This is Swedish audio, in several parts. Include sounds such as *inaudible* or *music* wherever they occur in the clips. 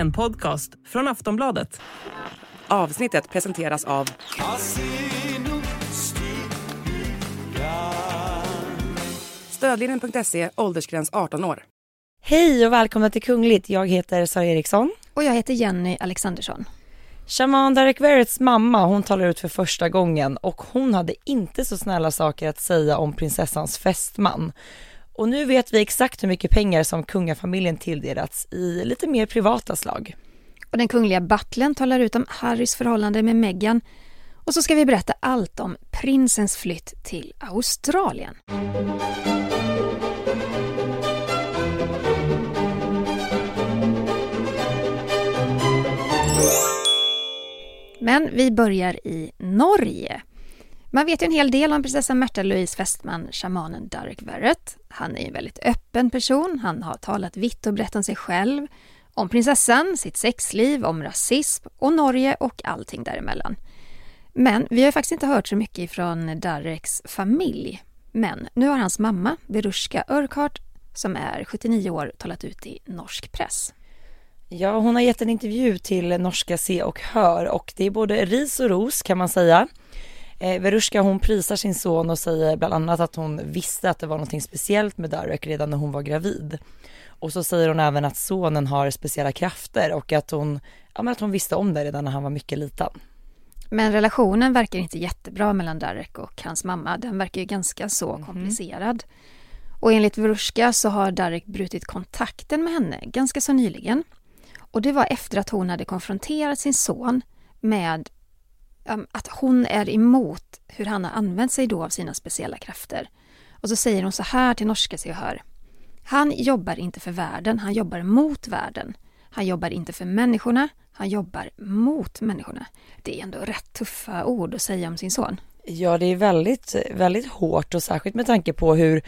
En podcast från Aftonbladet. Avsnittet presenteras av Stödlinjen.se, åldersgräns 18 år. Hej och välkomna till Kungligt. Jag heter Sara Eriksson. Och jag heter Jenny Alexandersson. Shaman Derek Verretts mamma, hon talar ut för första gången och hon hade inte så snälla saker att säga om prinsessans fästman. Och nu vet vi exakt hur mycket pengar som kungafamiljen tilldelats i lite mer privata slag. Och den kungliga butlern talar ut om Harrys förhållande med Meghan. Och så ska vi berätta allt om prinsens flytt till Australien. Men vi börjar i Norge. Man vet ju en hel del om prinsessan Märta Louise fästman, shamanen Darek Verrett. Han är en väldigt öppen person. Han har talat vitt och brett om sig själv, om prinsessan, sitt sexliv, om rasism och Norge och allting däremellan. Men vi har faktiskt inte hört så mycket från Dareks familj. Men nu har hans mamma, Berushka Örkart, som är 79 år, talat ut i norsk press. Ja, hon har gett en intervju till norska Se och Hör och det är både ris och ros kan man säga. Eh, Verushka hon prisar sin son och säger bland annat att hon visste att det var något speciellt med Darek redan när hon var gravid. Och så säger hon även att sonen har speciella krafter och att hon, ja, men att hon visste om det redan när han var mycket liten. Men relationen verkar inte jättebra mellan Darek och hans mamma. Den verkar ju ganska så mm. komplicerad. Och enligt Verushka så har Darek brutit kontakten med henne ganska så nyligen. Och det var efter att hon hade konfronterat sin son med Ehm, att hon är emot hur han har använt sig då av sina speciella krafter. Och så säger hon så här till norska Se och Hör. Han jobbar inte för världen, han jobbar mot världen. Han jobbar inte för människorna, han jobbar mot människorna. Det är ändå rätt tuffa ord att säga om sin son. Ja, det är väldigt, väldigt hårt och särskilt med tanke på hur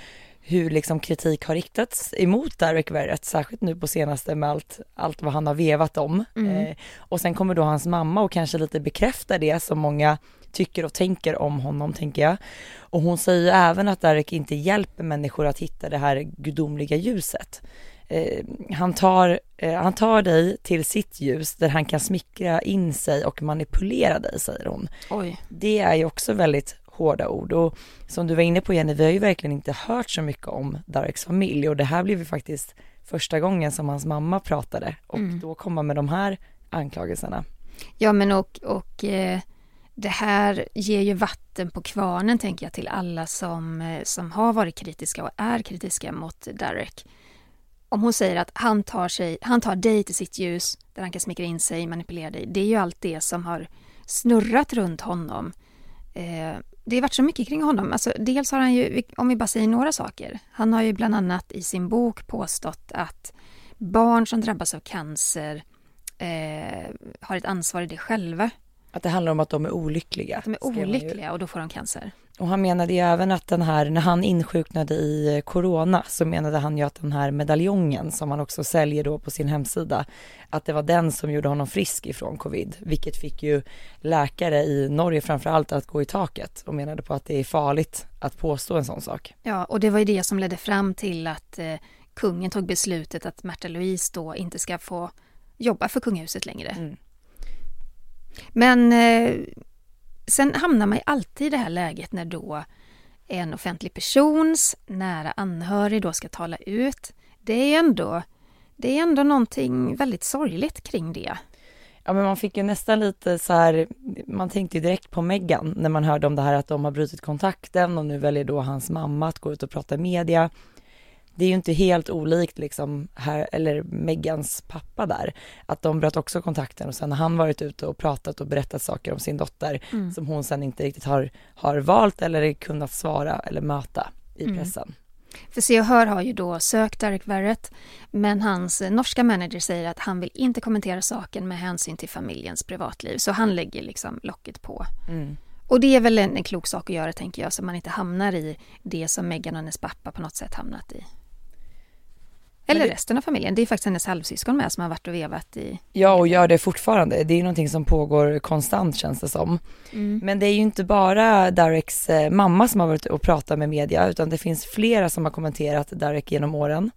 hur liksom kritik har riktats emot Derek Verrett, särskilt nu på senaste med allt, allt vad han har vevat om. Mm. Eh, och sen kommer då hans mamma och kanske lite bekräftar det som många tycker och tänker om honom, tänker jag. Och hon säger även att Derek inte hjälper människor att hitta det här gudomliga ljuset. Eh, han, tar, eh, han tar dig till sitt ljus där han kan smickra in sig och manipulera dig, säger hon. Oj. Det är ju också väldigt hårda ord och som du var inne på Jenny, vi har ju verkligen inte hört så mycket om Dareks familj och det här blev ju faktiskt första gången som hans mamma pratade och mm. då kom man med de här anklagelserna. Ja men och, och eh, det här ger ju vatten på kvarnen tänker jag till alla som, eh, som har varit kritiska och är kritiska mot Derek. Om hon säger att han tar, sig, han tar dig till sitt ljus där han kan smickra in sig, manipulera dig. Det är ju allt det som har snurrat runt honom. Eh, det har varit så mycket kring honom. Alltså, dels har han ju, om vi bara säger några saker. Han har ju bland annat i sin bok påstått att barn som drabbas av cancer eh, har ett ansvar i det själva. Att det handlar om att de är olyckliga. Att de är olyckliga och då får de cancer. Och han menade ju även att den här, när han insjuknade i corona så menade han ju att den här medaljongen som han också säljer då på sin hemsida, att det var den som gjorde honom frisk ifrån covid, vilket fick ju läkare i Norge framförallt att gå i taket och menade på att det är farligt att påstå en sån sak. Ja, och det var ju det som ledde fram till att eh, kungen tog beslutet att Märta Louise då inte ska få jobba för kungahuset längre. Mm. Men eh, sen hamnar man ju alltid i det här läget när då en offentlig persons nära anhörig då ska tala ut. Det är ändå, det är ändå någonting väldigt sorgligt kring det. Ja men man fick ju nästan lite så här, man tänkte ju direkt på Meghan när man hörde om det här att de har brutit kontakten och nu väljer då hans mamma att gå ut och prata i media det är ju inte helt olikt liksom här, eller Megans pappa där, att de bröt också kontakten och sen har han varit ute och pratat och berättat saker om sin dotter mm. som hon sen inte riktigt har, har valt eller kunnat svara eller möta i mm. pressen. För Se och Hör har ju då sökt Derek Verrett men hans norska manager säger att han vill inte kommentera saken med hänsyn till familjens privatliv så han lägger liksom locket på. Mm. Och det är väl en, en klok sak att göra tänker jag så man inte hamnar i det som Meghan och hennes pappa på något sätt hamnat i. Eller det... resten av familjen. Det är faktiskt hennes halvsyskon med som har varit och vevat i... Ja, och gör det fortfarande. Det är någonting som pågår konstant känns det som. Mm. Men det är ju inte bara Dareks eh, mamma som har varit och pratat med media, utan det finns flera som har kommenterat Darek genom åren.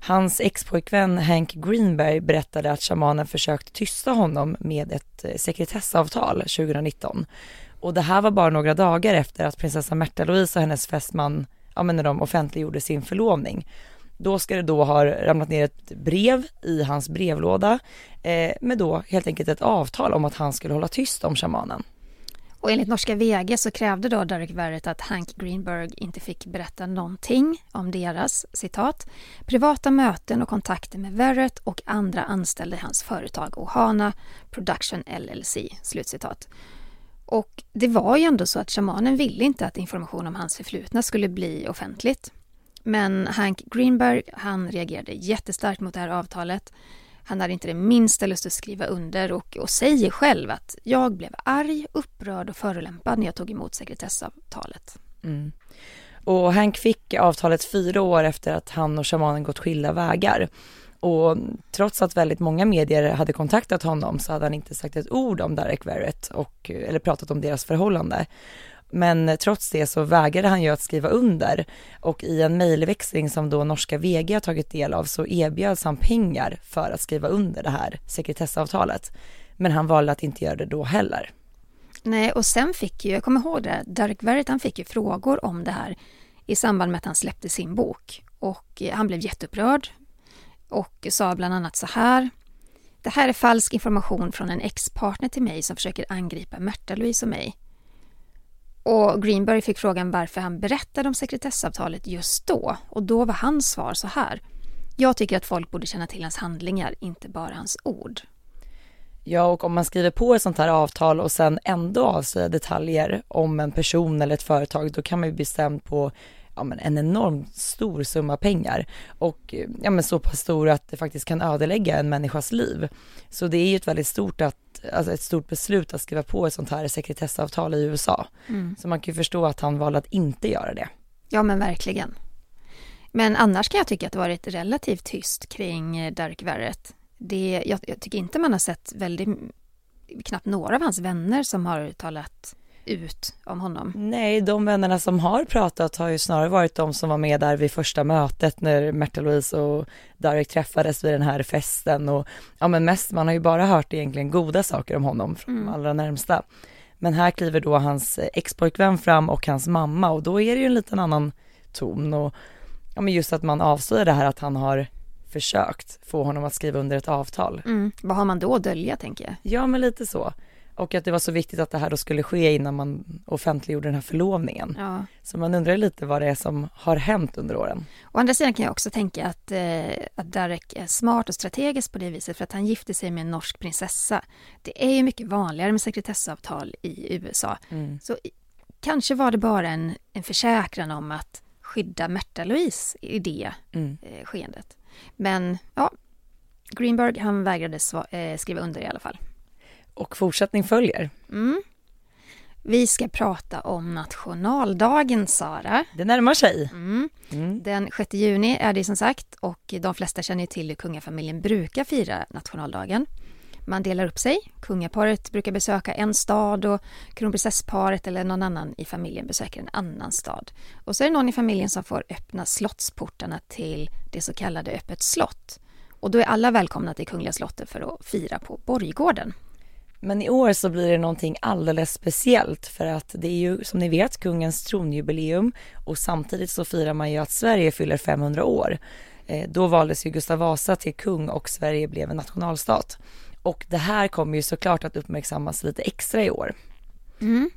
Hans expojkvän Hank Greenberg berättade att shamanen försökt tysta honom med ett eh, sekretessavtal 2019. Och det här var bara några dagar efter att prinsessa Märta Louise och hennes fästman, ja men när de offentliggjorde sin förlovning. Då ska det då ha ramlat ner ett brev i hans brevlåda eh, med då helt enkelt ett avtal om att han skulle hålla tyst om shamanen. Och enligt norska VG så krävde då Derek Verrett att Hank Greenberg inte fick berätta någonting om deras, citat, privata möten och kontakter med Verrett och andra anställda i hans företag Ohana Production LLC, slutcitat. Och det var ju ändå så att shamanen ville inte att information om hans förflutna skulle bli offentligt. Men Hank Greenberg, han reagerade jättestarkt mot det här avtalet. Han hade inte det minsta lust att skriva under och, och säger själv att jag blev arg, upprörd och förolämpad när jag tog emot sekretessavtalet. Mm. Och Hank fick avtalet fyra år efter att han och shamanen gått skilda vägar. Och trots att väldigt många medier hade kontaktat honom så hade han inte sagt ett ord om Derek Verrett och, eller pratat om deras förhållande. Men trots det så vägrade han ju att skriva under och i en mejlväxling som då norska VG har tagit del av så erbjöds han pengar för att skriva under det här sekretessavtalet. Men han valde att inte göra det då heller. Nej, och sen fick ju, jag kommer ihåg det, Derek Verrett han fick ju frågor om det här i samband med att han släppte sin bok. Och eh, han blev jätteupprörd och sa bland annat så här. Det här är falsk information från en ex-partner till mig som försöker angripa Märta-Louise och mig. Och Greenberg fick frågan varför han berättade om sekretessavtalet just då och då var hans svar så här. Jag tycker att folk borde känna till hans handlingar, inte bara hans ord. Ja, och om man skriver på ett sånt här avtal och sen ändå avslöjar detaljer om en person eller ett företag, då kan man ju bli stämd på ja, men en enormt stor summa pengar och ja, men så pass stor att det faktiskt kan ödelägga en människas liv. Så det är ju ett väldigt stort, att, alltså ett stort beslut att skriva på ett sånt här sekretessavtal i USA. Mm. Så man kan ju förstå att han valde att inte göra det. Ja men verkligen. Men annars kan jag tycka att det varit relativt tyst kring eh, Dark Verrett. Det, jag, jag tycker inte man har sett väldigt, knappt några av hans vänner som har talat ut om honom? Nej, de vännerna som har pratat har ju snarare varit de som var med där vid första mötet när Märta Louise och Darek träffades vid den här festen och ja men mest, man har ju bara hört egentligen goda saker om honom från mm. de allra närmsta. Men här kliver då hans expojkvän fram och hans mamma och då är det ju en liten annan ton och ja men just att man avslöjar det här att han har försökt få honom att skriva under ett avtal. Mm. Vad har man då att dölja tänker jag? Ja men lite så. Och att det var så viktigt att det här då skulle ske innan man offentliggjorde den här förlovningen. Ja. Så man undrar lite vad det är som har hänt under åren. Å andra sidan kan jag också tänka att, eh, att Derek är smart och strategisk på det viset för att han gifte sig med en norsk prinsessa. Det är ju mycket vanligare med sekretessavtal i USA. Mm. Så kanske var det bara en, en försäkran om att skydda Märta Louise i det mm. eh, skeendet. Men ja, Greenberg han vägrade eh, skriva under i alla fall och fortsättning följer. Mm. Vi ska prata om nationaldagen, Sara. Det närmar sig. Mm. Mm. Den 6 juni är det som sagt och de flesta känner till hur kungafamiljen brukar fira nationaldagen. Man delar upp sig. Kungaparet brukar besöka en stad och kronprinsessparet eller någon annan i familjen besöker en annan stad. Och så är det någon i familjen som får öppna slottsportarna till det så kallade öppet slott. Och då är alla välkomna till Kungliga slottet för att fira på Borggården. Men i år så blir det någonting alldeles speciellt för att det är ju som ni vet kungens tronjubileum och samtidigt så firar man ju att Sverige fyller 500 år. Eh, då valdes ju Gustav Vasa till kung och Sverige blev en nationalstat. Och det här kommer ju såklart att uppmärksammas lite extra i år. Mm.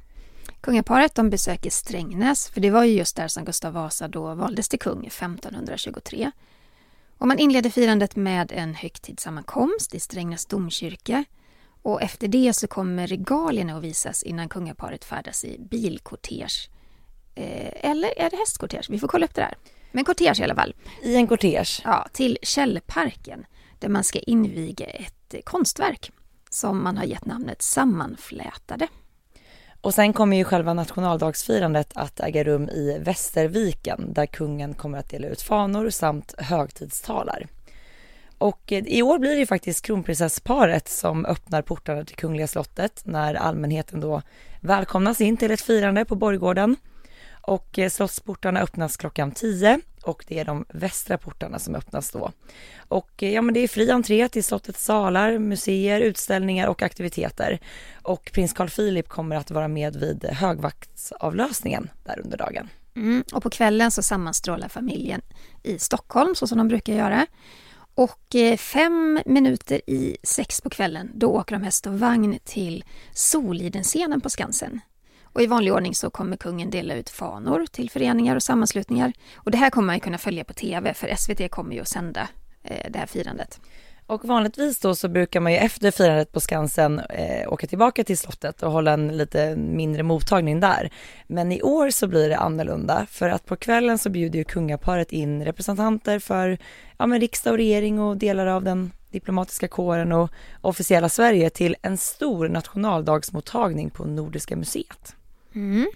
Kungaparet de besöker Strängnäs, för det var ju just där som Gustav Vasa då valdes till kung 1523. Och man inleder firandet med en högtidssammankomst i Strängnäs domkyrka och efter det så kommer regalierna att visas innan kungaparet färdas i bilkortege. Eh, eller är det hästkortege? Vi får kolla upp det där. Men kortege i alla fall. I en kortege? Ja, till Källparken där man ska inviga ett konstverk som man har gett namnet Sammanflätade. Och sen kommer ju själva nationaldagsfirandet att äga rum i Västerviken där kungen kommer att dela ut fanor samt högtidstalar. Och eh, i år blir det ju faktiskt kronprinsessparet som öppnar portarna till Kungliga slottet när allmänheten då välkomnas in till ett firande på Borggården. Och eh, slottsportarna öppnas klockan 10 och det är de västra portarna som öppnas då. Och eh, ja, men det är fri entré till slottets salar, museer, utställningar och aktiviteter. Och prins Carl Philip kommer att vara med vid högvaktsavlösningen där under dagen. Mm, och på kvällen så sammanstrålar familjen i Stockholm så som de brukar göra. Och eh, fem minuter i sex på kvällen då åker de häst och vagn till Solidenscenen på Skansen. Och i vanlig ordning så kommer kungen dela ut fanor till föreningar och sammanslutningar. Och det här kommer man ju kunna följa på TV för SVT kommer ju att sända eh, det här firandet. Och vanligtvis då så brukar man ju efter firandet på Skansen eh, åka tillbaka till slottet och hålla en lite mindre mottagning där. Men i år så blir det annorlunda för att på kvällen så bjuder ju kungaparet in representanter för ja, men riksdag och regering och delar av den diplomatiska kåren och officiella Sverige till en stor nationaldagsmottagning på Nordiska museet. Mm.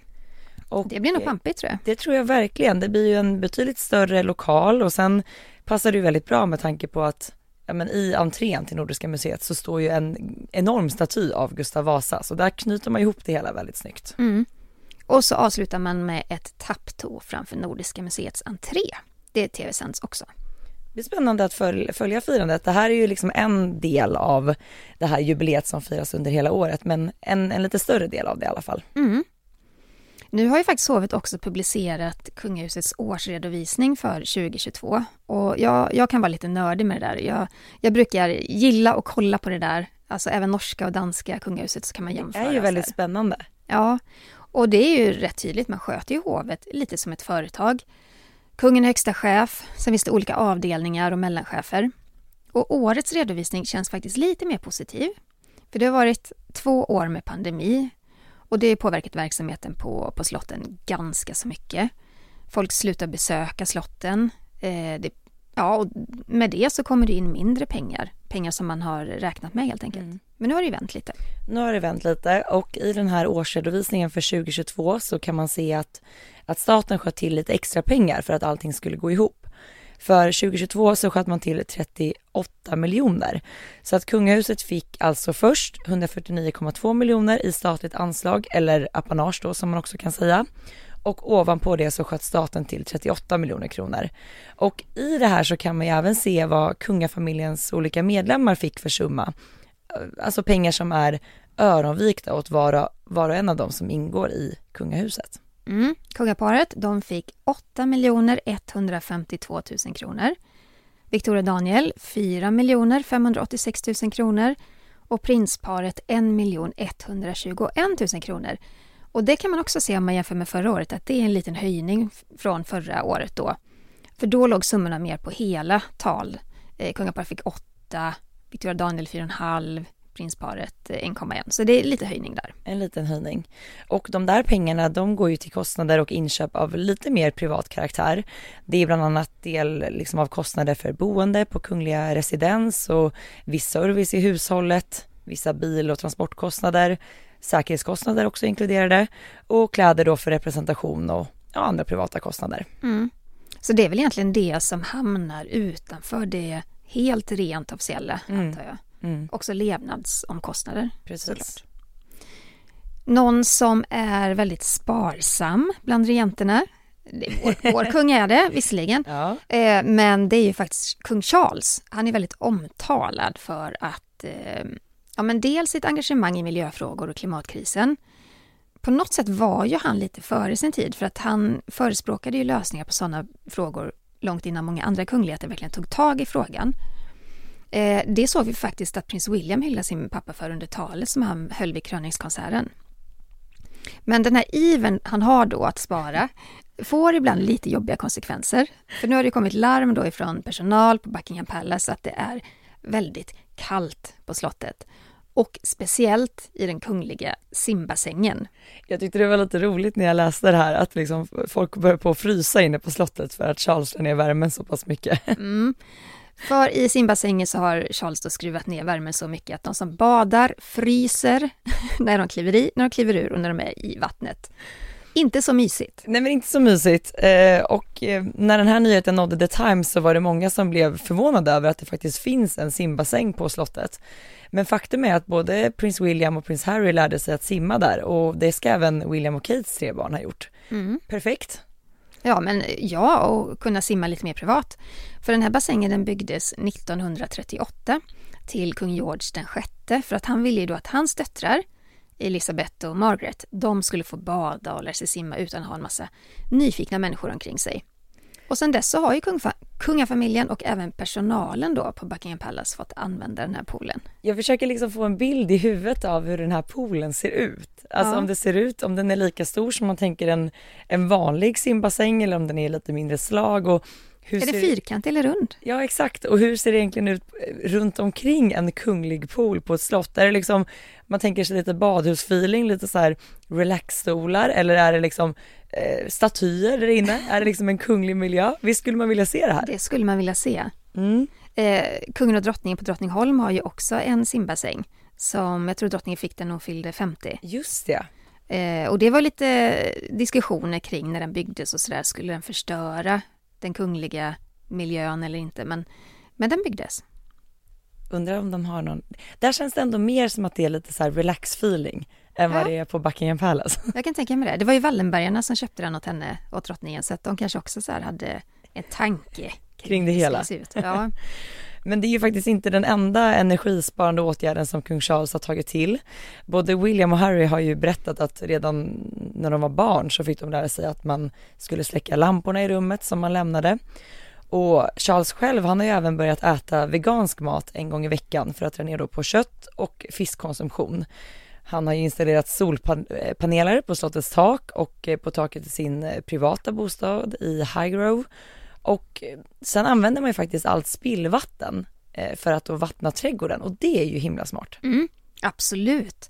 Och det blir nog pampigt tror jag. Det tror jag verkligen. Det blir ju en betydligt större lokal och sen passar det ju väldigt bra med tanke på att ja, men i entrén till Nordiska museet så står ju en enorm staty av Gustav Vasa, så där knyter man ihop det hela väldigt snyggt. Mm. Och så avslutar man med ett tapptå framför Nordiska museets entré. Det tv-sänds också. Det är spännande att följa firandet. Det här är ju liksom en del av det här jubileet som firas under hela året, men en, en lite större del av det i alla fall. Mm. Nu har ju faktiskt hovet också publicerat kungahusets årsredovisning för 2022 och jag, jag kan vara lite nördig med det där. Jag, jag brukar gilla och kolla på det där, alltså även norska och danska kungahuset så kan man jämföra. Det är ju väldigt spännande. Ja, och det är ju rätt tydligt, man sköter ju hovet lite som ett företag. Kungen är högsta chef, sen finns det olika avdelningar och mellanchefer. Och årets redovisning känns faktiskt lite mer positiv. För det har varit två år med pandemi och det har påverkat verksamheten på, på slotten ganska så mycket. Folk slutar besöka slotten. Eh, det, ja, och med det så kommer det in mindre pengar. Pengar som man har räknat med helt enkelt. Mm. Men nu har det vänt lite. Nu har det vänt lite och i den här årsredovisningen för 2022 så kan man se att, att staten sköt till lite extra pengar för att allting skulle gå ihop. För 2022 så sköt man till 38 miljoner. Så att kungahuset fick alltså först 149,2 miljoner i statligt anslag, eller apanage då som man också kan säga. Och ovanpå det så sköt staten till 38 miljoner kronor. Och i det här så kan man ju även se vad kungafamiljens olika medlemmar fick för summa. Eh, alltså pengar som är öronvikta åt var och, var och en av dem som ingår i kungahuset. Mm. Kungaparet de fick 8 152 000 kronor. Victoria Daniel 4 586 000 kronor och prinsparet 1 121 000 kronor. Och det kan man också se om man jämför med förra året att det är en liten höjning från förra året då. För då låg summorna mer på hela tal. Eh, kungaparet fick 8, Victoria Daniel 4,5, prinsparet 1,1 eh, så det är lite höjning där. En liten höjning. Och de där pengarna de går ju till kostnader och inköp av lite mer privat karaktär. Det är bland annat del liksom, av kostnader för boende på kungliga residens och viss service i hushållet, vissa bil och transportkostnader, säkerhetskostnader också inkluderade och kläder då för representation och ja, andra privata kostnader. Mm. Så det är väl egentligen det som hamnar utanför det helt rent officiella, mm. antar jag. Mm. Också levnadsomkostnader. Precis. Såklart. Någon som är väldigt sparsam bland regenterna. Vår, vår *laughs* kung är det visserligen. Ja. Eh, men det är ju faktiskt kung Charles. Han är väldigt omtalad för att eh, ja, men dels sitt engagemang i miljöfrågor och klimatkrisen. På något sätt var ju han lite före sin tid för att han förespråkade ju lösningar på sådana frågor långt innan många andra kungligheter verkligen tog tag i frågan. Eh, det såg vi faktiskt att prins William hyllade sin pappa för under talet som han höll vid kröningskonserten. Men den här iven han har då att spara får ibland lite jobbiga konsekvenser. För nu har det kommit larm då ifrån personal på Buckingham Palace att det är väldigt kallt på slottet. Och speciellt i den kungliga simbassängen. Jag tyckte det var lite roligt när jag läste det här att liksom folk börjar på att frysa inne på slottet för att Charles drar ner värmen så pass mycket. Mm. För i simbassängen så har Charles då skruvat ner värmen så mycket att de som badar fryser *laughs* när de kliver i, när de kliver ur och när de är i vattnet. Inte så mysigt. Nej men inte så mysigt eh, och eh, när den här nyheten nådde The Times så var det många som blev förvånade över att det faktiskt finns en simbassäng på slottet. Men faktum är att både prins William och prins Harry lärde sig att simma där och det ska även William och Kates tre barn ha gjort. Mm. Perfekt. Ja, men ja, och kunna simma lite mer privat. För den här bassängen den byggdes 1938 till kung George den sjätte för att han ville ju då att hans döttrar Elisabeth och Margaret, de skulle få bada och lära sig simma utan att ha en massa nyfikna människor omkring sig. Och sen dess så har ju kungafamiljen och även personalen då på Buckingham Palace fått använda den här poolen. Jag försöker liksom få en bild i huvudet av hur den här poolen ser ut. Alltså ja. om det ser ut, om den är lika stor som man tänker en, en vanlig simbassäng eller om den är lite mindre slag och hur är det fyrkantig eller rund? Ja exakt och hur ser det egentligen ut eh, runt omkring en kunglig pool på ett slott? Är det liksom, man tänker sig lite badhusfeeling, lite så här relaxstolar eller är det liksom eh, statyer där inne? *laughs* är det liksom en kunglig miljö? Visst skulle man vilja se det här? Det skulle man vilja se. Mm. Eh, kungen och drottningen på Drottningholm har ju också en simbassäng som jag tror drottningen fick den när hon fyllde 50. Just det. Eh, och det var lite diskussioner kring när den byggdes och sådär, skulle den förstöra den kungliga miljön eller inte, men, men den byggdes. Undrar om de har någon, där känns det ändå mer som att det är lite så här relax feeling än vad det är på Buckingham Palace. *laughs* Jag kan tänka mig det. Det var ju Wallenbergarna som köpte den åt henne, åt drottningen, så att de kanske också så hade en tanke kring, kring det hela. Ja. *laughs* Men det är ju faktiskt inte den enda energisparande åtgärden som kung Charles har tagit till. Både William och Harry har ju berättat att redan när de var barn så fick de lära sig att man skulle släcka lamporna i rummet som man lämnade. Och Charles själv, han har ju även börjat äta vegansk mat en gång i veckan för att dra ner då på kött och fiskkonsumtion. Han har ju installerat solpaneler på slottets tak och eh, på taket i sin eh, privata bostad i Highgrove och eh, sen använder man ju faktiskt allt spillvatten för att då vattna trädgården och det är ju himla smart. Mm, absolut.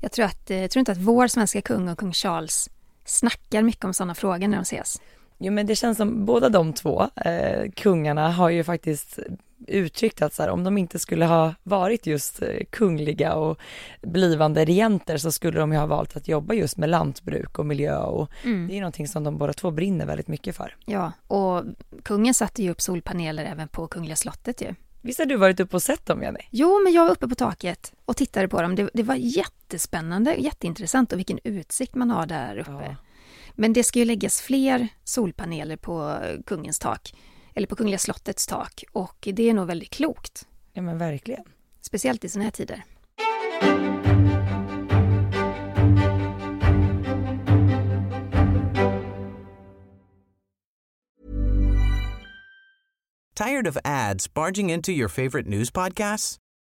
Jag tror, att, jag tror inte att vår svenska kung och kung Charles snackar mycket om sådana frågor när de ses. Jo men det känns som båda de två eh, kungarna har ju faktiskt uttryckt att så här, om de inte skulle ha varit just eh, kungliga och blivande regenter så skulle de ju ha valt att jobba just med lantbruk och miljö och mm. det är någonting som de båda två brinner väldigt mycket för. Ja, och kungen satte ju upp solpaneler även på Kungliga slottet ju. Visst har du varit uppe och sett dem Jenny? Jo, men jag var uppe på taket och tittade på dem. Det, det var jättespännande, jätteintressant och vilken utsikt man har där uppe. Ja. Men det ska ju läggas fler solpaneler på kungens tak eller på Kungliga slottets tak och det är nog väldigt klokt. Ja men verkligen. Speciellt i sådana här tider. Tired of ads barging into your favorite news podcasts?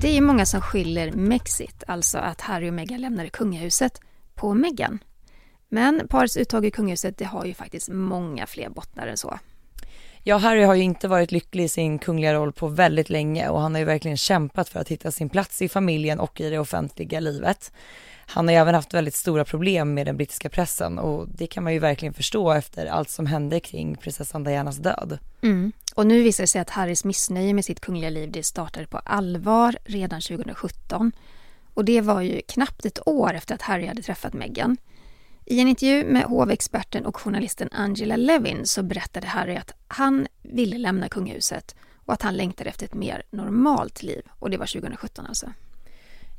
Det är många som skyller Mexit, alltså att Harry och Meghan lämnade kungahuset, på Meghan. Men parets uttag i kungahuset det har ju faktiskt många fler bottnar än så. Ja, Harry har ju inte varit lycklig i sin kungliga roll på väldigt länge och han har ju verkligen kämpat för att hitta sin plats i familjen och i det offentliga livet. Han har ju även haft väldigt stora problem med den brittiska pressen och det kan man ju verkligen förstå efter allt som hände kring prinsessan Dianas död. Mm. Och nu visar det sig att Harrys missnöje med sitt kungliga liv det startade på allvar redan 2017. Och det var ju knappt ett år efter att Harry hade träffat Meghan. I en intervju med hovexperten och journalisten Angela Levin så berättade Harry att han ville lämna kungahuset och att han längtade efter ett mer normalt liv. Och det var 2017 alltså.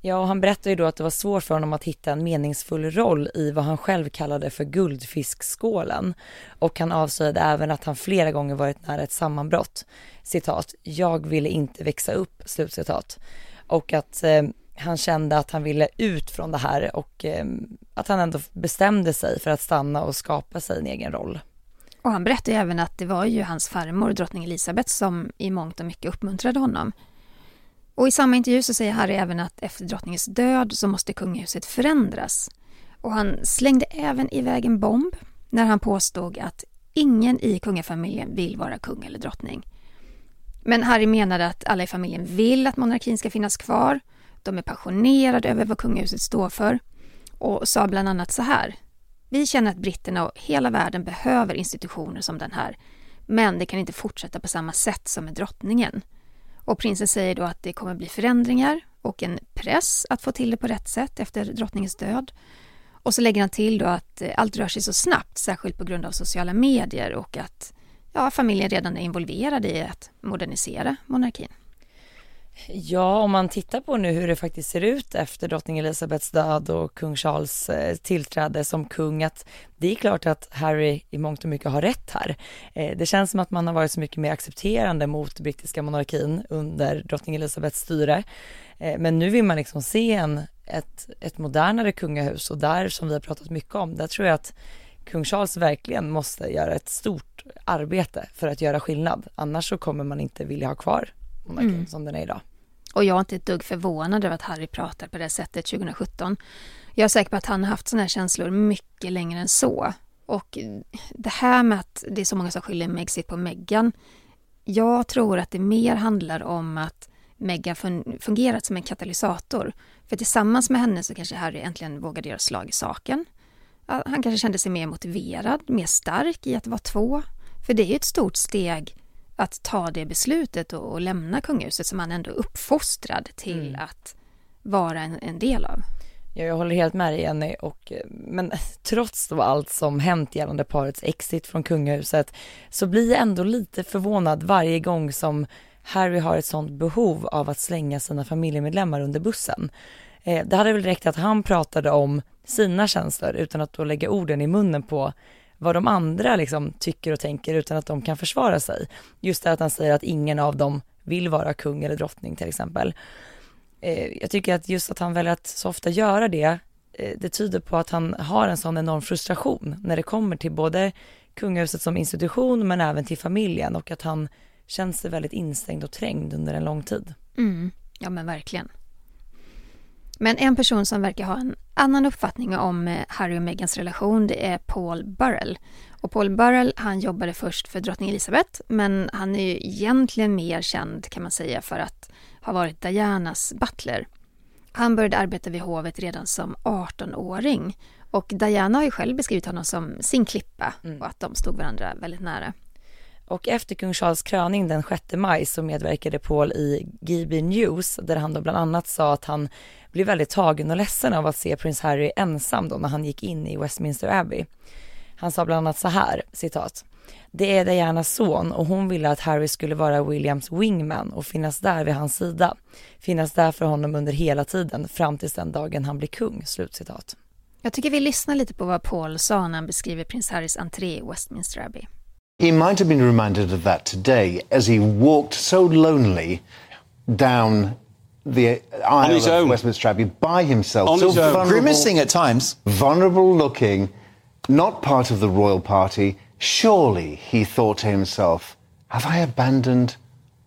Ja, och han berättade ju då att det var svårt för honom att hitta en meningsfull roll i vad han själv kallade för guldfiskskålen. Och han avslöjade även att han flera gånger varit nära ett sammanbrott. Citat, jag ville inte växa upp, slutcitat. Och att eh, han kände att han ville ut från det här och eh, att han ändå bestämde sig för att stanna och skapa sig en egen roll. Och han berättade även att det var ju hans farmor, drottning Elisabeth, som i mångt och mycket uppmuntrade honom. Och i samma intervju så säger Harry även att efter drottningens död så måste kungahuset förändras. Och han slängde även iväg en bomb när han påstod att ingen i kungafamiljen vill vara kung eller drottning. Men Harry menade att alla i familjen vill att monarkin ska finnas kvar. De är passionerade över vad kungahuset står för och sa bland annat så här. Vi känner att britterna och hela världen behöver institutioner som den här. Men det kan inte fortsätta på samma sätt som med drottningen. Och prinsen säger då att det kommer bli förändringar och en press att få till det på rätt sätt efter drottningens död. Och så lägger han till då att eh, allt rör sig så snabbt, särskilt på grund av sociala medier och att ja, familjen redan är involverad i att modernisera monarkin. Ja, om man tittar på nu hur det faktiskt ser ut efter drottning Elizabeths död och kung Charles eh, tillträde som kung, att det är klart att Harry i mångt och mycket har rätt här. Eh, det känns som att man har varit så mycket mer accepterande mot brittiska monarkin under drottning Elizabeths styre. Eh, men nu vill man liksom se en, ett, ett modernare kungahus och där som vi har pratat mycket om, där tror jag att kung Charles verkligen måste göra ett stort arbete för att göra skillnad. Annars så kommer man inte vilja ha kvar monarkin mm. som den är idag. Och jag är inte ett dugg förvånad över att Harry pratar på det sättet 2017. Jag är säker på att han har haft sådana här känslor mycket längre än så. Och det här med att det är så många som skyller Megxit på Meghan. Jag tror att det mer handlar om att Meghan fungerat som en katalysator. För tillsammans med henne så kanske Harry äntligen vågade göra slag i saken. Han kanske kände sig mer motiverad, mer stark i att vara två. För det är ju ett stort steg att ta det beslutet och, och lämna kungahuset som han ändå är uppfostrad till mm. att vara en, en del av. Ja, jag håller helt med dig Jenny och men *laughs* trots då allt som hänt gällande parets exit från kungahuset så blir jag ändå lite förvånad varje gång som Harry har ett sånt behov av att slänga sina familjemedlemmar under bussen. Eh, det hade väl räckt att han pratade om sina känslor utan att då lägga orden i munnen på vad de andra liksom tycker och tänker utan att de kan försvara sig. Just det att han säger att ingen av dem vill vara kung eller drottning till exempel. Eh, jag tycker att just att han väljer att så ofta göra det, eh, det tyder på att han har en sån enorm frustration när det kommer till både kungahuset som institution men även till familjen och att han känns sig väldigt instängd och trängd under en lång tid. Mm. Ja men verkligen. Men en person som verkar ha en annan uppfattning om eh, Harry och Meghans relation det är Paul Burrell. Och Paul Burrell han jobbade först för drottning Elizabeth men han är ju egentligen mer känd kan man säga för att ha varit Dianas butler. Han började arbeta vid hovet redan som 18-åring och Diana har ju själv beskrivit honom som sin klippa mm. och att de stod varandra väldigt nära. Och efter kung Charles kröning den 6 maj så medverkade Paul i GB News där han då bland annat sa att han blev väldigt tagen och ledsen av att se prins Harry ensam då när han gick in i Westminster Abbey. Han sa bland annat så här, citat. Det är Dianas son och hon ville att Harry skulle vara Williams wingman och finnas där vid hans sida. Finnas där för honom under hela tiden fram tills den dagen han blir kung. Slutcitat. Jag tycker vi lyssnar lite på vad Paul sa när han beskriver prins Harrys entré i Westminster Abbey. He might have been reminded of that today as he walked so lonely down the aisle of own. Westminster Abbey by himself. On so his own. Grimacing at times. Vulnerable looking, not part of the royal party. Surely, he thought to himself, have I abandoned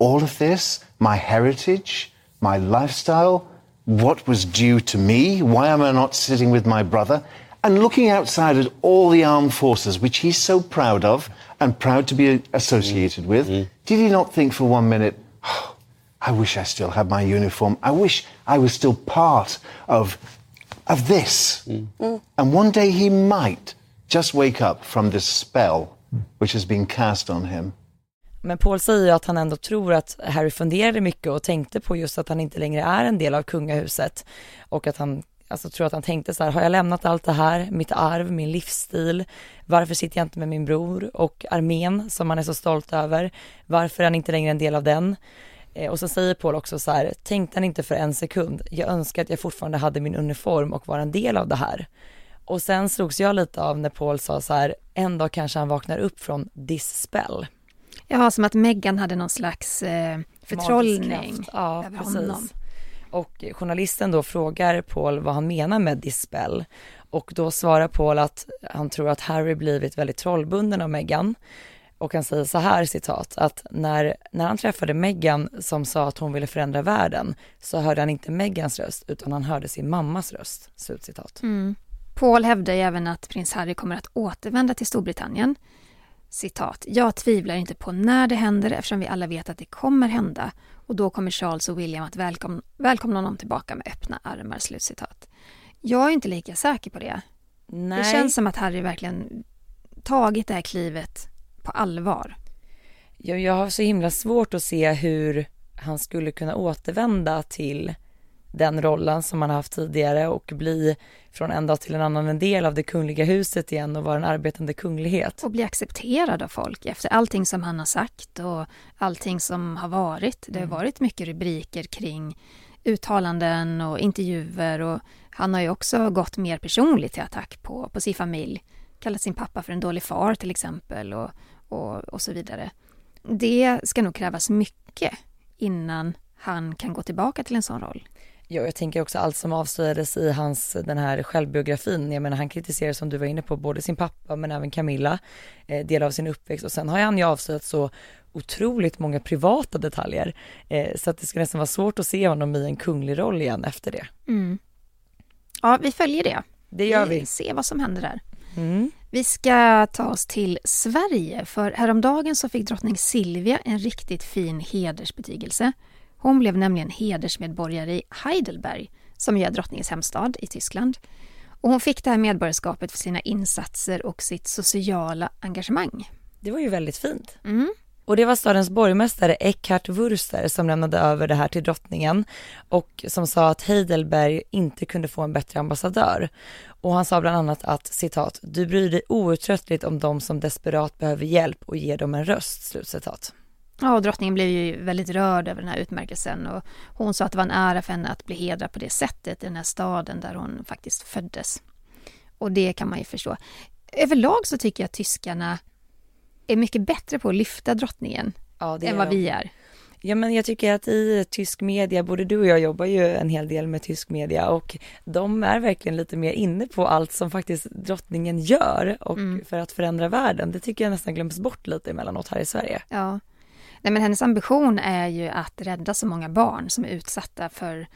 all of this? My heritage? My lifestyle? What was due to me? Why am I not sitting with my brother? And looking outside at all the armed forces, which he's so proud of and proud to be associated mm. with, mm. did he not think for one minute, oh, I wish I still had my uniform. I wish I was still part of, of this. Mm. Mm. And one day he might just wake up from this spell which has been cast on him. Men Paul säger ju att han ändå tror att Harry funderade mycket och tänkte på just att han inte längre är en del av kungahuset och att han alltså tror att han tänkte så här, har jag lämnat allt det här, mitt arv, min livsstil, varför sitter jag inte med min bror och armén som han är så stolt över, varför är han inte längre en del av den? Eh, och så säger Paul också så här, tänkte han inte för en sekund, jag önskar att jag fortfarande hade min uniform och var en del av det här. Och sen slogs jag lite av när Paul sa så här, en dag kanske han vaknar upp från this spell. Ja, som att Meghan hade någon slags eh, förtrollning ja, över precis. honom. Och journalisten då frågar Paul vad han menar med dispel och då svarar Paul att han tror att Harry blivit väldigt trollbunden av Meghan Och han säger så här citat att när, när han träffade Meghan som sa att hon ville förändra världen så hörde han inte Meghans röst utan han hörde sin mammas röst. Slutcitat. Mm. Paul hävdar även att prins Harry kommer att återvända till Storbritannien. Citat. Jag tvivlar inte på när det händer eftersom vi alla vet att det kommer hända och då kommer Charles och William att välkom välkomna honom tillbaka med öppna armar. Slutcitat. Jag är inte lika säker på det. Nej. Det känns som att Harry verkligen tagit det här klivet på allvar. Jag, jag har så himla svårt att se hur han skulle kunna återvända till den rollen som han haft tidigare och bli från en dag till en annan en del av det kungliga huset igen och vara en arbetande kunglighet. Och bli accepterad av folk efter allting som han har sagt och allting som har varit. Det har varit mycket rubriker kring uttalanden och intervjuer och han har ju också gått mer personligt till attack på, på sin familj. Kallat sin pappa för en dålig far till exempel och, och, och så vidare. Det ska nog krävas mycket innan han kan gå tillbaka till en sån roll. Ja, jag tänker också allt som avslöjades i hans, den här självbiografin. Jag menar han kritiserar som du var inne på både sin pappa men även Camilla, eh, del av sin uppväxt och sen har han ju avslöjat så otroligt många privata detaljer. Eh, så att det ska nästan vara svårt att se honom i en kunglig roll igen efter det. Mm. Ja, vi följer det. Det gör vi. ser vad som händer där. Mm. Vi ska ta oss till Sverige, för häromdagen så fick drottning Silvia en riktigt fin hedersbetygelse. Hon blev nämligen hedersmedborgare i Heidelberg, som är drottningens hemstad i Tyskland. Och hon fick det här medborgarskapet för sina insatser och sitt sociala engagemang. Det var ju väldigt fint. Mm. Och det var stadens borgmästare Eckhart Wurster som lämnade över det här till drottningen och som sa att Heidelberg inte kunde få en bättre ambassadör. Och han sa bland annat att citat, du bryr dig outtröttligt om de som desperat behöver hjälp och ger dem en röst, slutcitat. Ja, och drottningen blev ju väldigt rörd över den här utmärkelsen och hon sa att det var en ära för henne att bli hedrad på det sättet i den här staden där hon faktiskt föddes. Och det kan man ju förstå. Överlag så tycker jag att tyskarna är mycket bättre på att lyfta drottningen Ja, än vad de. vi är. Ja men jag tycker att i tysk media, både du och jag jobbar ju en hel del med tysk media och de är verkligen lite mer inne på allt som faktiskt drottningen gör och för att förändra världen. Det tycker jag nästan glöms bort lite emellanåt här i Sverige. Ja. Nej, men hennes ambition är ju att rädda så många barn som är utsatta för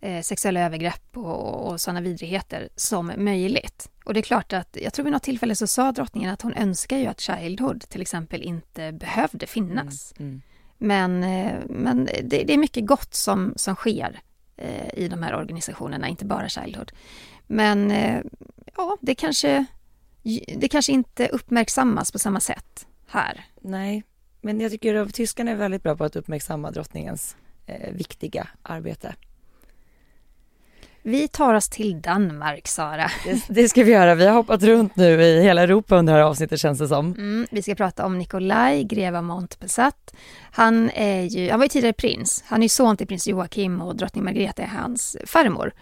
eh, sexuella övergrepp och, och sådana vidrigheter som möjligt. Och det är klart att, jag tror vid något tillfälle så sa drottningen att hon önskar ju att Childhood till exempel inte behövde finnas. Mm. Men, eh, men det, det är mycket gott som, som sker eh, i de här organisationerna, inte bara Childhood. Men eh, ja, det kanske, det kanske inte uppmärksammas på samma sätt här. Nej, men jag tycker att tyskarna är väldigt bra på att uppmärksamma drottningens eh, viktiga arbete. Vi tar oss till Danmark, Sara. *laughs* Det, det ska vi göra. Vi har hoppat runt nu i hela Europa under det här avsnittet känns det som. Mm, vi ska prata om Nikolaj, greve av Montpessat. Han, är ju, han var ju tidigare prins. Han är ju son till prins Joakim och drottning Margrethe är hans farmor.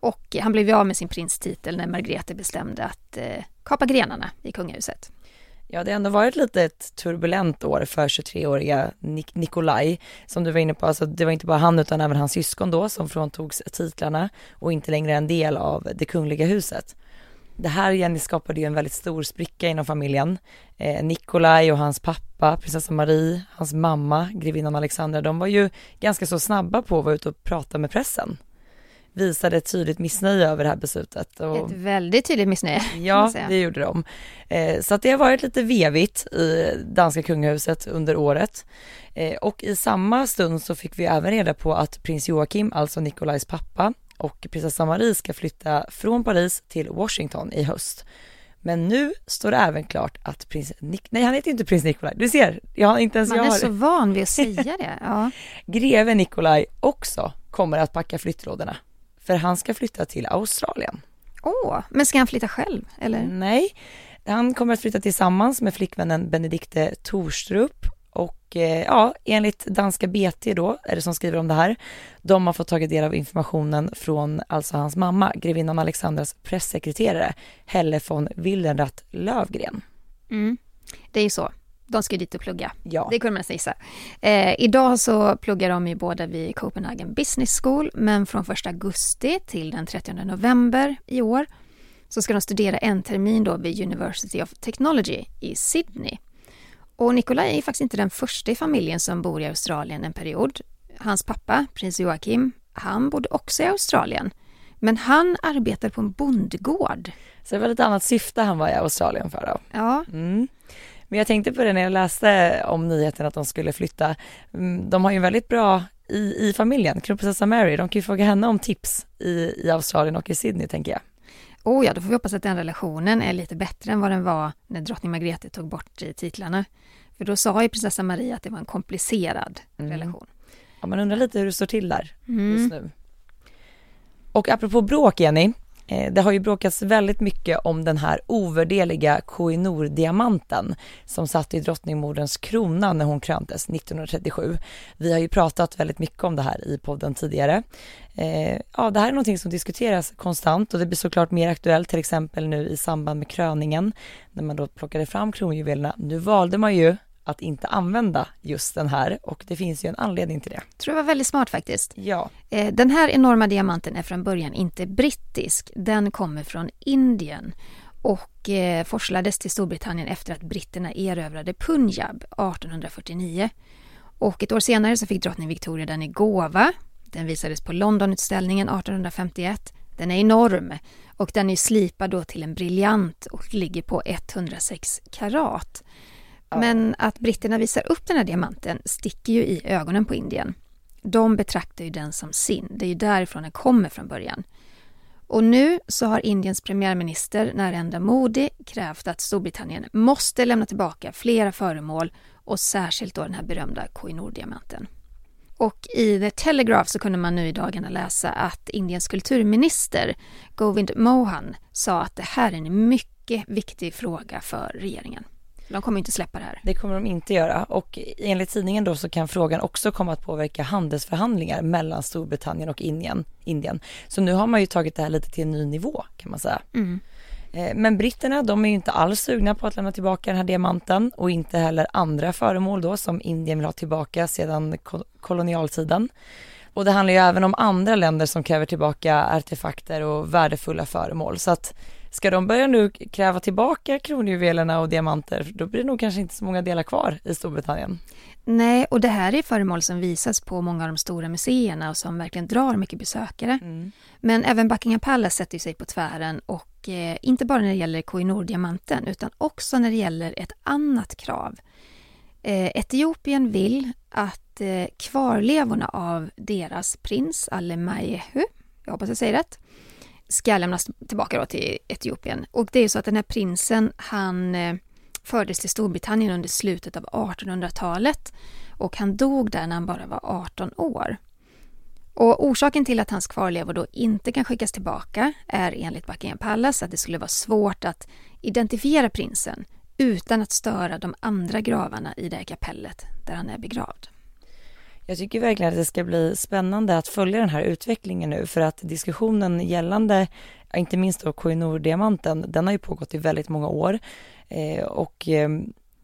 Och han blev ju av med sin prinstitel när Margrethe bestämde att eh, kapa grenarna i kungahuset. Ja, det har ändå varit lite ett turbulent år för 23-åriga Nik- Nikolaj, som du var inne på. Alltså, det var inte bara han utan även hans syskon då som fråntogs titlarna och inte längre en del av det kungliga huset. Det här Jenny skapade ju en väldigt stor spricka inom familjen. Eh, Nikolaj och hans pappa, prinsessa Marie, hans mamma, grevinnan Alexandra, de var ju ganska så snabba på att vara ute och prata med pressen. Visade ett tydligt missnöje över det här beslutet. Och... Ett väldigt tydligt missnöje. man Ja, det gjorde de. Eh, så att det har varit lite vevigt i danska kungahuset under året. Eh, och i samma stund så fick vi även reda på att prins Joakim, alltså Nikolajs pappa, och prinsessa Marie ska flytta från Paris till Washington i höst. Men nu står det även klart att prins Nik- nej han heter inte prins Nikolaj, du ser, jag har inte ens Man jag är har så van vid att säga det. Ja. *laughs* greve Nikolaj också kommer att packa flyttlådorna. För han ska flytta till Australien. Åh, men ska han flytta själv? Eller? Nej, han kommer att flytta tillsammans med flickvännen Benedikte Torstrup och eh, ja, enligt danska BT då, är det som skriver om det här, de har fått tagit del av informationen från alltså hans mamma, grevinnan Alexandras pressekreterare, Helle von Wildenrath Lövgren. Mm. Det är ju så. De ska dit och plugga. Ja. Det kunde man nästan gissa. Eh, idag så pluggar de ju båda vid Copenhagen Business School, men från 1 augusti till den 30 november i år så ska de studera en termin då vid University of Technology i Sydney. Och Nikolaj är faktiskt inte den första i familjen som bor i Australien en period. Hans pappa, prins Joakim, han bodde också i Australien. Men han arbetade på en bondgård. Så det var lite annat syfte han var i Australien för då. Ja. Mm. Men jag tänkte på det när jag läste om nyheten att de skulle flytta. Mm, de har ju väldigt bra i, i familjen, kronprinsessa Mary, de kan ju fråga henne om tips i, i Australien och i Sydney tänker jag. Oh ja, då får vi hoppas att den relationen är lite bättre än vad den var när drottning Margrethe tog bort titlarna. För då sa ju prinsessa Maria att det var en komplicerad mm. relation. Ja, man undrar lite hur det står till där mm. just nu. Och apropå bråk Jenny, Eh, Eh, det har ju bråkats väldigt mycket om den här ovärdeliga Koh-i-Noor-diamanten som satt i drottningmoderns krona när hon kröntes 1937. Vi har ju pratat väldigt mycket om det här i podden tidigare. Eh, ja, det här är någonting som diskuteras konstant och det blir såklart mer aktuellt till exempel nu i samband med kröningen när man då plockade fram kronjuvelerna. Nu valde man ju att inte använda just den här och det finns ju en anledning till det. Jag tror det var väldigt smart faktiskt. Ja. Eh, den här enorma diamanten är från början inte brittisk. Den kommer från Indien och eh, forslades till Storbritannien efter att britterna erövrade Punjab 1849. Och ett år senare så fick drottning Victoria den i gåva. Den visades på Londonutställningen 1851. Den är enorm och den är slipad då till en briljant och ligger på 106 karat. Men att britterna visar upp den här diamanten sticker ju i ögonen på Indien. De betraktar ju den som sin. Det är ju därifrån den kommer från början. Och nu så har Indiens premiärminister Narendra Modi krävt att Storbritannien måste lämna tillbaka flera föremål och särskilt då den här berömda Koinur-diamanten. Och i The Telegraph så kunde man nu i dagarna läsa att Indiens kulturminister Govind Mohan sa att det här är en mycket viktig fråga för regeringen. De kommer inte släppa det här. Det kommer de inte göra och enligt tidningen då så kan frågan också komma att påverka handelsförhandlingar mellan Storbritannien och Indien. Indien. Så nu har man ju tagit det här lite till en ny nivå kan man säga. Mm. Eh, men britterna de är ju inte alls sugna på att lämna tillbaka den här diamanten och inte heller andra föremål då som Indien vill ha tillbaka sedan kolonialtiden. Och det handlar ju även om andra länder som kräver tillbaka artefakter och värdefulla föremål så att Ska de börja nu kräva tillbaka kronjuvelerna och diamanter, då blir det nog kanske inte så många delar kvar i Storbritannien. Nej, och det här är föremål som visas på många av de stora museerna och som verkligen drar mycket besökare. Mm. Men även Buckingham Palace sätter sig på tvären och eh, inte bara när det gäller Koh-i-Noor-diamanten utan också när det gäller ett annat krav. Eh, Etiopien vill att eh, kvarlevorna av deras prins Alemayehu, jag hoppas jag säger rätt, ska lämnas tillbaka då till Etiopien. Och det är så att den här prinsen, han eh, fördes till Storbritannien under slutet av 1800-talet och han dog där när han bara var 18 år. Och orsaken till att hans kvarlevor då inte kan skickas tillbaka är enligt Buckingham Palace att det skulle vara svårt att identifiera prinsen utan att störa de andra gravarna i det här kapellet där han är begravd. Jag tycker verkligen att det ska bli spännande att följa den här utvecklingen nu för att diskussionen gällande, inte minst då Koinor-diamanten, den har ju pågått i väldigt många år eh, och eh,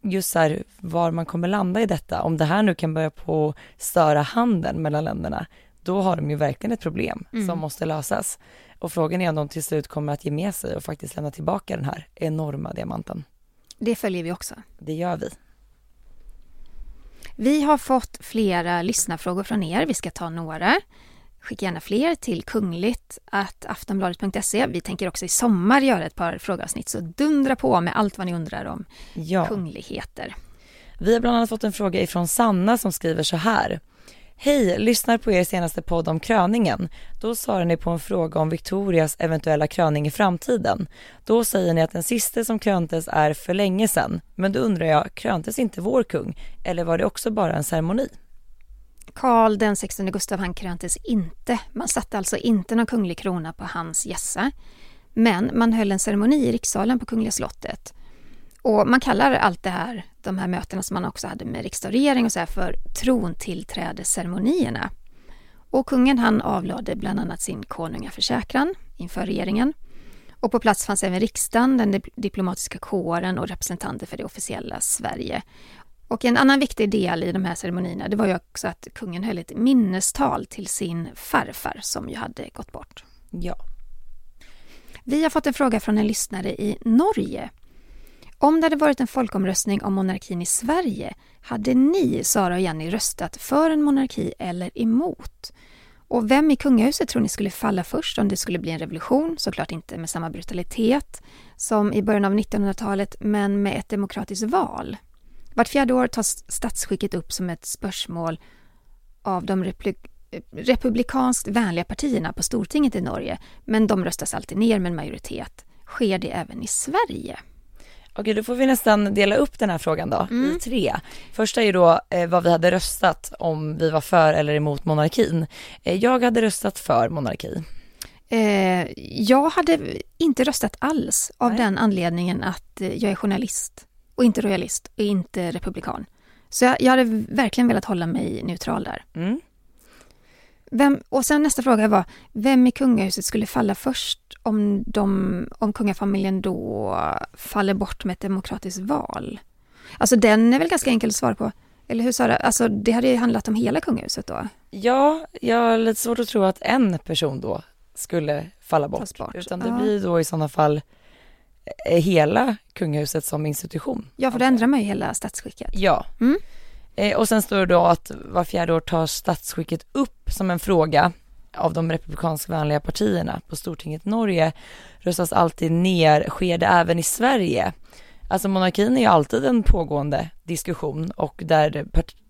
just så här var man kommer landa i detta, om det här nu kan börja på störa handeln mellan länderna, då har de ju verkligen ett problem mm. som måste lösas. Och frågan är om de till slut kommer att ge med sig och faktiskt lämna tillbaka den här enorma diamanten. Det följer vi också. Det gör vi. Vi har fått flera lyssnarfrågor från er. Vi ska ta några. Skicka gärna fler till kungligt aftonbladet.se. Vi tänker också i sommar göra ett par frågeavsnitt så dundra på med allt vad ni undrar om ja. kungligheter. Vi har bland annat fått en fråga ifrån Sanna som skriver så här. Hej, lyssnar på er senaste podd om kröningen. Då svarar ni på en fråga om Victorias eventuella kröning i framtiden. Då säger ni att den sista som kröntes är för länge sedan. Men då undrar jag, kröntes inte vår kung? Eller var det också bara en ceremoni? Karl den 16 Gustav han kröntes inte. Man satte alltså inte någon kunglig krona på hans gässa. Men man höll en ceremoni i rikssalen på Kungliga slottet. Och man kallar allt det här, de här mötena som man också hade med regering och så här för trontillträdesceremonierna. Och kungen han avlade bland annat sin konungaförsäkran inför regeringen. Och på plats fanns även riksdagen, den diplomatiska kåren och representanter för det officiella Sverige. Och en annan viktig del i de här ceremonierna det var ju också att kungen höll ett minnestal till sin farfar som ju hade gått bort. Ja. Vi har fått en fråga från en lyssnare i Norge om det hade varit en folkomröstning om monarkin i Sverige, hade ni, Sara och Jenny, röstat för en monarki eller emot? Och vem i kungahuset tror ni skulle falla först om det skulle bli en revolution? Såklart inte med samma brutalitet som i början av 1900-talet, men med ett demokratiskt val. Vart fjärde år tas statsskicket upp som ett spörsmål av de republik republikanskt vänliga partierna på Stortinget i Norge, men de röstas alltid ner med en majoritet. Sker det även i Sverige? Okej, då får vi nästan dela upp den här frågan då Mm. i tre. Första är ju då eh, vad vi hade röstat om vi var för eller emot monarkin. Eh, jag hade röstat för monarki. Eh, jag hade inte röstat alls av Nej. den anledningen att eh, jag är journalist och inte royalist och inte republikan. Så jag, jag hade verkligen velat hålla mig neutral där. Mm. Vem, och sen nästa fråga var, vem i kungahuset skulle falla först om, de, om kungafamiljen då faller bort med ett demokratiskt val? Alltså den är väl ganska enkel att svara på. Eller hur Sara? Alltså det hade ju handlat om hela kungahuset då. Ja, jag har lite svårt att tro att en person då skulle falla bort. Tas bort. Utan det Ja. blir då i sådana fall eh, hela kungahuset som institution. Ja, för då ändrar man ju hela statsskicket. Ja. Mm. Eh, och sen står det då att var fjärde år tar statsskicket upp som en fråga av de republikanskvänliga partierna på Stortinget Norge röstas alltid ner, sker det även i Sverige? Alltså monarkin är ju alltid en pågående diskussion och där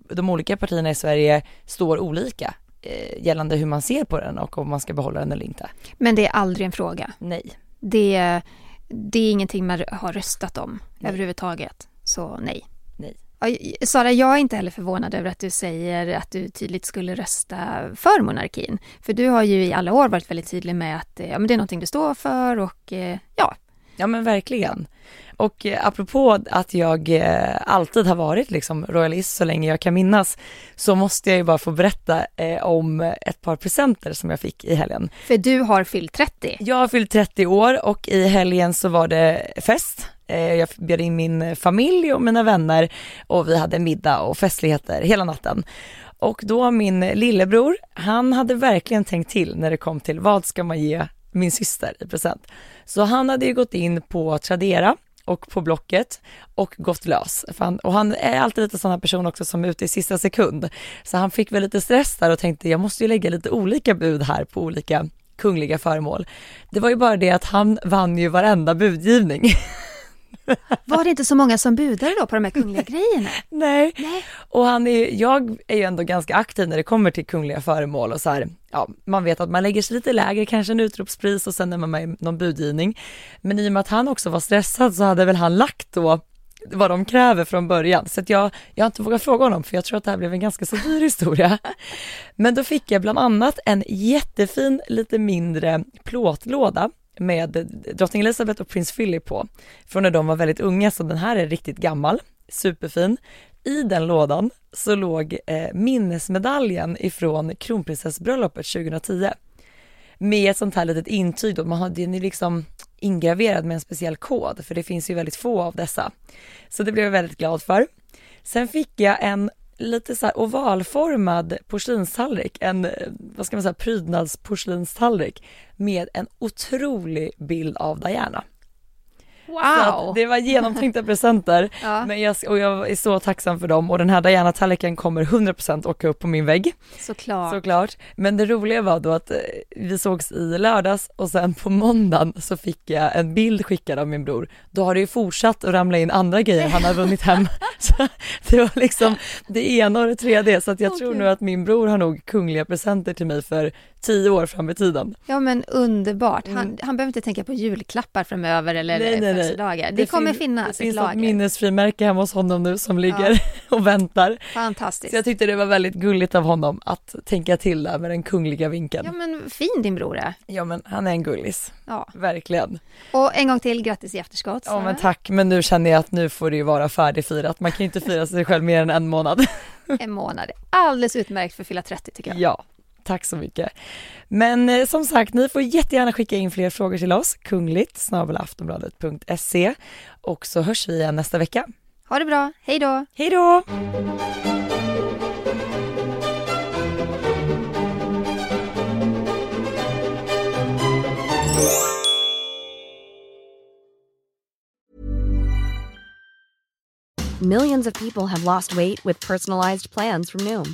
de olika partierna i Sverige står olika eh, gällande hur man ser på den och om man ska behålla den eller inte. Men det är aldrig en fråga. Nej. Det, det är ingenting man har röstat om Nej. överhuvudtaget. Så nej. Nej. Sara, jag är inte heller förvånad över att du säger att du tydligt skulle rösta för monarkin. För du har ju i alla år varit väldigt tydlig med att eh, ja, men det är någonting du står för och eh, ja, Ja men verkligen. Och eh, apropå att jag alltid har varit liksom royalist så länge jag kan minnas så måste jag ju bara få berätta om ett par presenter som jag fick i helgen. för du har fyllt 30. Jag har fyllt 30 år och i helgen så var det fest. Eh, jag bjöd in min familj och mina vänner och vi hade middag och festligheter hela natten. Och då min lillebror, han hade verkligen tänkt till när det kom till vad ska man ge min syster i present. Så han hade ju gått in på Tradera och på Blocket och gått lös. Han, och han är alltid lite sån här person också som är ute i sista sekund. Så han fick väl lite stress där och tänkte jag måste ju lägga lite olika bud här på olika kungliga föremål. Det var ju bara det att han vann ju varenda budgivning. *laughs* *laughs* Var det inte så många som budade då på de här kungliga grejerna? Nej. Nej. Och han är, jag är ju ändå ganska aktiv när det kommer till kungliga föremål och så här, ja, man vet att man lägger sig lite lägre, kanske en utropspris och sen är man med i någon budgivning. Men i och med att han också var stressad så hade väl han lagt då vad de kräver från början. Så att jag, jag har inte vågat fråga honom för jag tror att det här blev en ganska så dyr *laughs* historia. Men då fick jag bland annat en jättefin, lite mindre plåtlåda med drottning Elizabeth och prins Philip på. Från när de var väldigt unga, så den här är riktigt gammal, superfin. I den lådan så låg eh, minnesmedaljen ifrån kronprinsessbröllopet 2010. Med ett sånt här litet intyg då, man har, den är liksom ingraverad med en speciell kod, för det finns ju väldigt få av dessa. Så det blev jag väldigt glad för. Sen fick jag en lite så här ovalformad porslinstallrik, en, vad ska man säga, prydnadsporslinstallrik med en otrolig bild av Diana. Att det var genomtänkta *laughs* presenter Ja. men jag, och jag är så tacksam för dem och den här Diana-tallriken kommer 100% åka upp på min vägg Såklart. såklart. Men det roliga var då att eh, vi sågs i lördags och sen på måndagen så fick jag en bild skickad av min bror. Då har det ju fortsatt att ramla in andra grejer han har vunnit hem. *laughs* *laughs* Så det var liksom det ena och det tredje så att jag tror Okej. nog att min bror har nog kungliga presenter till mig för tio år fram i tiden. Ja men underbart. Han, Mm. han behöver inte tänka på julklappar framöver eller Nej, nej, nej. födelsedagar. Det, kommer fin- finnas Det ett finns lager. minnesfrimärke hemma hos honom nu som ligger *laughs* och väntar. Fantastiskt. Så jag tyckte det var väldigt gulligt av honom att tänka till där med den kungliga vinkeln. Ja men fin din bror är. Ja men han är en gullis, Ja. verkligen. Och en gång till, grattis i efterskott. Ja men tack, men nu känner jag att nu får det ju vara färdigfirat. Man kan ju inte fira sig själv mer än en månad. *laughs* En månad. Alldeles utmärkt för att fylla 30 tycker jag. Ja, tack så mycket. Men eh, som sagt, ni får jättegärna skicka in fler frågor till oss, kungligt snabelaftonbladet.se och så hörs vi igen nästa vecka. Ha det bra, hej då! Hej då! Millions of people have lost weight with personalized plans from Noom,